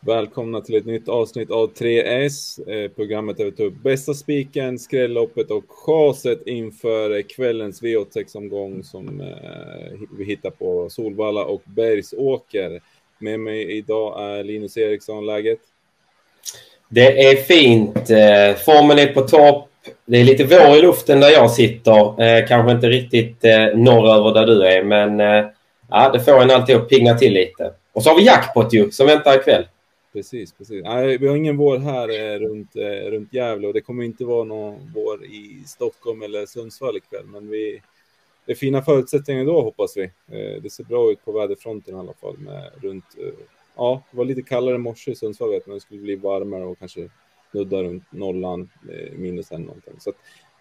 Välkomna till ett nytt avsnitt av 3S. Eh, programmet där vi tar upp bästa spiken, skrälloppet och chaset inför kvällens V86-omgång som eh, vi hittar på Solvalla och Bergsåker. Med mig idag är Linus Eriksson. Läget? Det är fint. Eh, formen är på topp. Det är lite vår i luften där jag sitter. Eh, kanske inte riktigt eh, norröver där du är, men ja, det får en alltid att pigna till lite. Och så har vi jackpot ju, som väntar ikväll. Precis, precis. Nej, vi har ingen vår här eh, runt, eh, runt Gävle och det kommer inte vara någon vår i Stockholm eller Sundsvall ikväll. Men vi, det är fina förutsättningar då hoppas vi. Eh, det ser bra ut på väderfronten i alla fall. Med runt, ja, det var lite kallare i morse i Sundsvall vet man. Det skulle bli varmare och kanske nudda runt nollan, minus en någonting. Så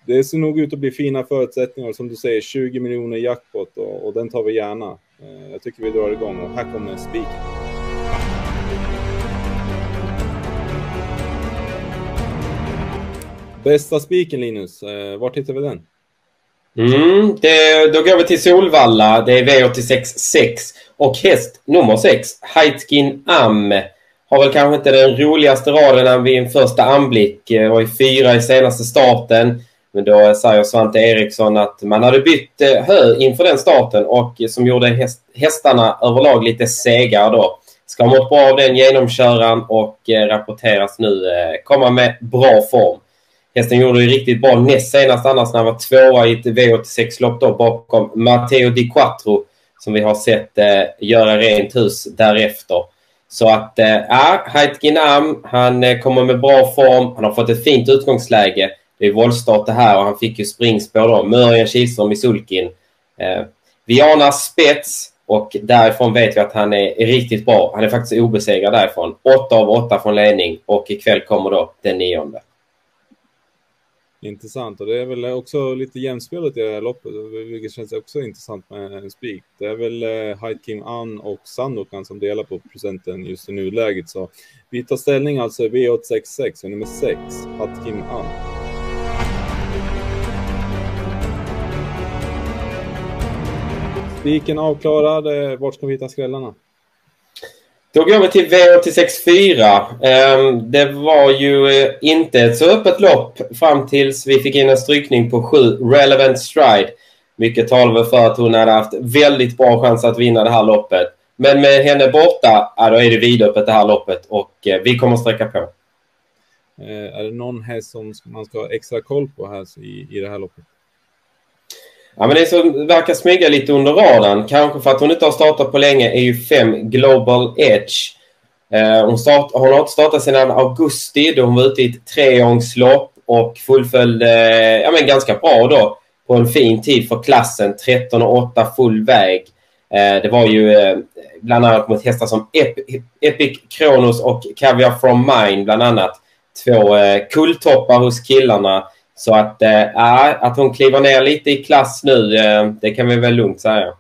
det ser nog ut att bli fina förutsättningar. Som du säger, 20 miljoner jackpot och, och den tar vi gärna. Jag tycker vi drar igång och här kommer spiken. Bästa spiken Linus, eh, vart hittar vi den? Mm, det, då går vi till Solvalla. Det är V86 6 och häst nummer 6, Heitkin Am. Har väl kanske inte den roligaste raden vid en första anblick. Eh, Var i fyra i senaste starten. Men då säger Svante Eriksson att man hade bytt eh, hö inför den starten och eh, som gjorde häst, hästarna överlag lite segare då. Ska ha mått bra av den genomköran och rapporteras nu komma med bra form. Hästen gjorde det riktigt bra näst senast annars när han var tvåa i ett V86-lopp då bakom Matteo Di Quattro som vi har sett eh, göra rent hus därefter. Så att, eh, ja, han eh, kommer med bra form. Han har fått ett fint utgångsläge. Det är våldstart det här och han fick ju springspår då. Mörjan Kihlström i sulkin. Eh, vi anar spets och därifrån vet vi att han är riktigt bra. Han är faktiskt obesegrad därifrån. 8 av 8 från ledning och ikväll kommer då den nionde. Intressant och det är väl också lite jämspelat i det här loppet, vilket känns också intressant med en spik. Det är väl eh, King An och Sandokan som delar på procenten just i nuläget. Så vi tar ställning alltså V866 och nummer 6, Kim An. Spiken avklarad, eh, vart ska vi hitta skrällarna? Då går vi till V864. Ehm, det var ju eh, inte ett så öppet lopp fram tills vi fick in en strykning på 7 Relevant Stride. Mycket talar för att hon hade haft väldigt bra chans att vinna det här loppet. Men med henne borta, ja, då är det vidöppet det här loppet och eh, vi kommer sträcka på. Eh, är det någon häst som man ska ha extra koll på här i, i det här loppet? Ja, men det som verkar smyga lite under radarn, kanske för att hon inte har startat på länge, är ju 5 Global Edge. Eh, hon, start, hon har inte startat sedan augusti då hon var ute i ett treångslopp och fullföljde ja, men ganska bra då på en fin tid för klassen. 13,8 full väg. Eh, det var ju eh, bland annat mot hästar som Epic, Kronos och Caviar from Mine bland annat. Två kulltoppar hos killarna. Så att, äh, att hon kliver ner lite i klass nu, äh, det kan vi väl lugnt säga.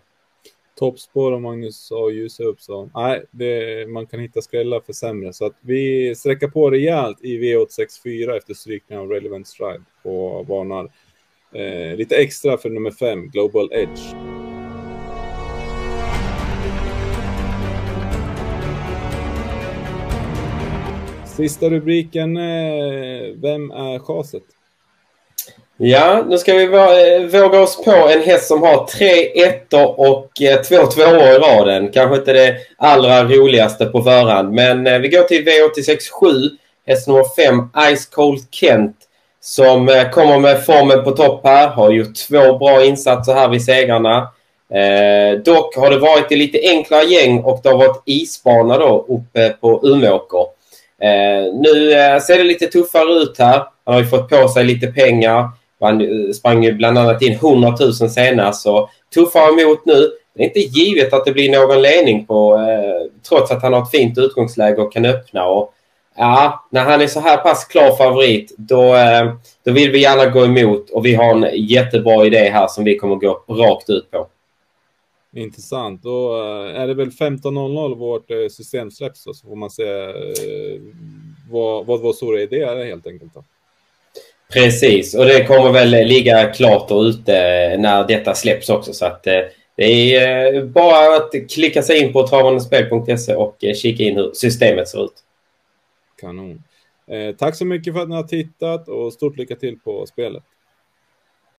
Toppspår och Magnus och ljusa upp så nej, det, man kan hitta skrällar för sämre. Så att vi sträcker på rejält i V864 efter strykningen av Relevant Stride och varnar eh, lite extra för nummer 5, Global Edge. Sista rubriken, eh, vem är chaset? Ja, nu ska vi eh, våga oss på en häst som har tre ettor och eh, två tvåor i raden. Kanske inte det allra roligaste på förhand, men eh, vi går till V867. Häst nummer 5, Ice Cold Kent, som kommer med formen på topp här. Har gjort två bra insatser här vid segrarna. Eh, dock har det varit i lite enklare gäng och det har varit isbana då uppe på Umeåker. Eh, nu eh, ser det lite tuffare ut här. Han har ju fått på sig lite pengar. Man eh, sprang ju bland annat in 100 000 senast. Så tuffar emot nu. Det är inte givet att det blir någon ledning på eh, trots att han har ett fint utgångsläge och kan öppna. Och, ja, när han är så här pass klar favorit då, eh, då vill vi gärna gå emot och vi har en jättebra idé här som vi kommer gå rakt ut på. Intressant. Då eh, är det väl 15.00 vårt eh, system släpps så får man se vad, vad vår stora idé är helt enkelt. Då. Precis, och det kommer väl ligga klart och ute när detta släpps också. Så att eh, det är eh, bara att klicka sig in på travandespel.se och eh, kika in hur systemet ser ut. Kanon. Eh, tack så mycket för att ni har tittat och stort lycka till på spelet.